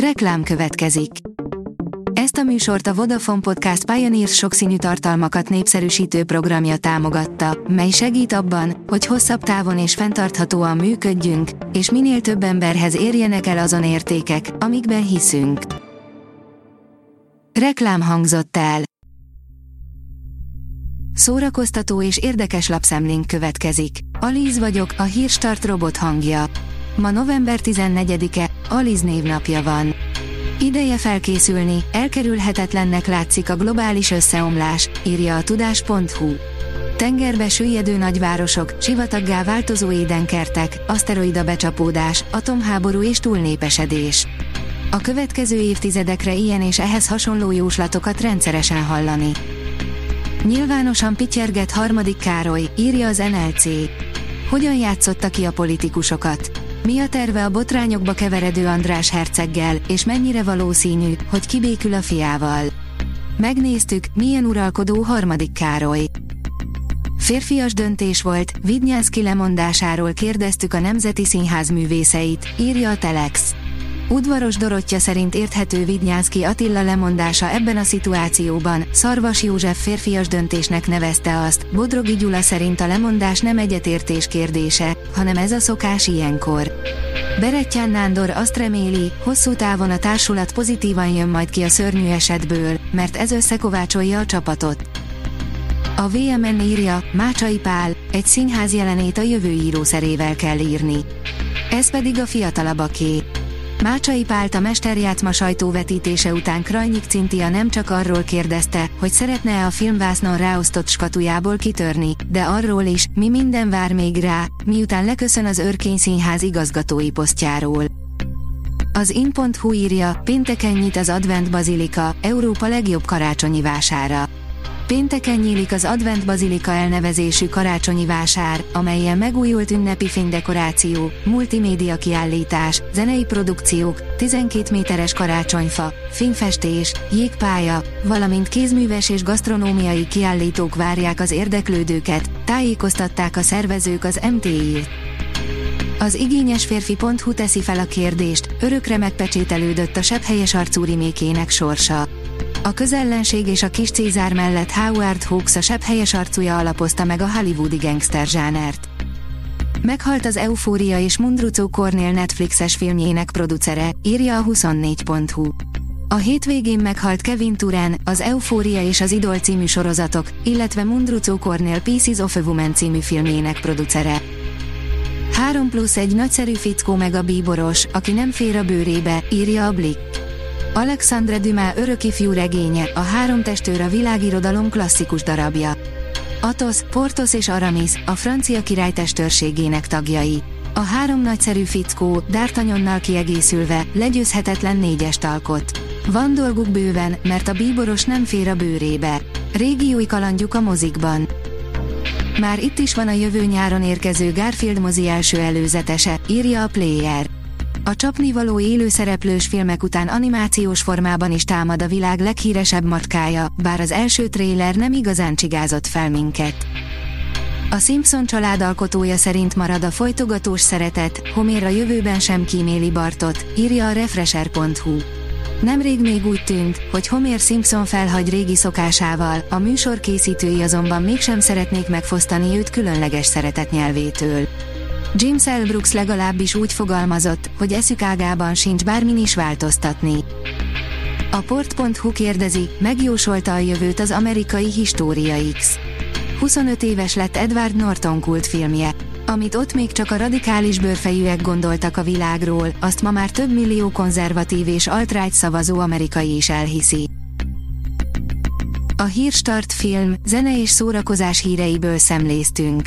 Reklám következik. Ezt a műsort a Vodafone Podcast Pioneers sokszínű tartalmakat népszerűsítő programja támogatta, mely segít abban, hogy hosszabb távon és fenntarthatóan működjünk, és minél több emberhez érjenek el azon értékek, amikben hiszünk. Reklám hangzott el. Szórakoztató és érdekes lapszemlénk következik. Alíz vagyok, a hírstart robot hangja. Ma november 14-e, Aliz névnapja van. Ideje felkészülni, elkerülhetetlennek látszik a globális összeomlás, írja a tudás.hu. Tengerbe süllyedő nagyvárosok, sivataggá változó édenkertek, aszteroida becsapódás, atomháború és túlnépesedés. A következő évtizedekre ilyen és ehhez hasonló jóslatokat rendszeresen hallani. Nyilvánosan pityerget harmadik Károly, írja az NLC. Hogyan játszotta ki a politikusokat? Mi a terve a botrányokba keveredő András herceggel, és mennyire valószínű, hogy kibékül a fiával? Megnéztük, milyen uralkodó harmadik Károly. Férfias döntés volt, Vidnyánszki lemondásáról kérdeztük a Nemzeti Színház művészeit, írja a Telex. Udvaros Dorottya szerint érthető Vidnyánszki Attila lemondása ebben a szituációban, Szarvas József férfias döntésnek nevezte azt, Bodrogi Gyula szerint a lemondás nem egyetértés kérdése, hanem ez a szokás ilyenkor. Berettyán Nándor azt reméli, hosszú távon a társulat pozitívan jön majd ki a szörnyű esetből, mert ez összekovácsolja a csapatot. A VMN írja, Mácsai Pál, egy színház jelenét a jövő írószerével kell írni. Ez pedig a fiatalabbaké. Mácsai Pált a mesterjátma sajtóvetítése után Krajnyik Cintia nem csak arról kérdezte, hogy szeretne-e a filmvásznon ráosztott skatujából kitörni, de arról is, mi minden vár még rá, miután leköszön az Örkény Színház igazgatói posztjáról. Az in.hu írja, pénteken nyit az Advent Bazilika, Európa legjobb karácsonyi vására. Pénteken nyílik az Advent Bazilika elnevezésű karácsonyi vásár, amelyen megújult ünnepi fénydekoráció, multimédia kiállítás, zenei produkciók, 12 méteres karácsonyfa, fényfestés, jégpálya, valamint kézműves és gasztronómiai kiállítók várják az érdeklődőket, tájékoztatták a szervezők az MTI-t. Az igényesférfi.hu teszi fel a kérdést, örökre megpecsételődött a sepphelyes arcú rimékének sorsa. A közellenség és a kis Cézár mellett Howard Hawks a sebb helyes arcúja alapozta meg a hollywoodi gangster zsánert. Meghalt az Eufória és Mundrucó Cornél Netflixes filmjének producere, írja a 24.hu. A hétvégén meghalt Kevin Turán, az Eufória és az Idol című sorozatok, illetve Mundrucó Cornél Pieces of a Woman című filmjének producere. 3 plusz egy nagyszerű fickó meg a bíboros, aki nem fér a bőrébe, írja a Blick. Alexandre Dumas örökifjú regénye, a három testőr a világirodalom klasszikus darabja. Athos, Portos és Aramis, a francia király testőrségének tagjai. A három nagyszerű fickó, D'Artagnannal kiegészülve, legyőzhetetlen négyes alkot. Van dolguk bőven, mert a bíboros nem fér a bőrébe. Régi új kalandjuk a mozikban. Már itt is van a jövő nyáron érkező Garfield mozi első előzetese, írja a Player. A csapnivaló élőszereplős filmek után animációs formában is támad a világ leghíresebb macskája, bár az első tréler nem igazán csigázott fel minket. A Simpson család alkotója szerint marad a folytogatós szeretet, Homér a jövőben sem kíméli Bartot, írja a Refresher.hu. Nemrég még úgy tűnt, hogy Homer Simpson felhagy régi szokásával, a műsor készítői azonban mégsem szeretnék megfosztani őt különleges szeretet Jim Selbrooks legalábbis úgy fogalmazott, hogy eszük ágában sincs bármin is változtatni. A port.hu kérdezi, megjósolta a jövőt az amerikai História X. 25 éves lett Edward Norton kultfilmje. Amit ott még csak a radikális bőrfejűek gondoltak a világról, azt ma már több millió konzervatív és alt-right szavazó amerikai is elhiszi. A Hírstart film, zene és szórakozás híreiből szemléztünk.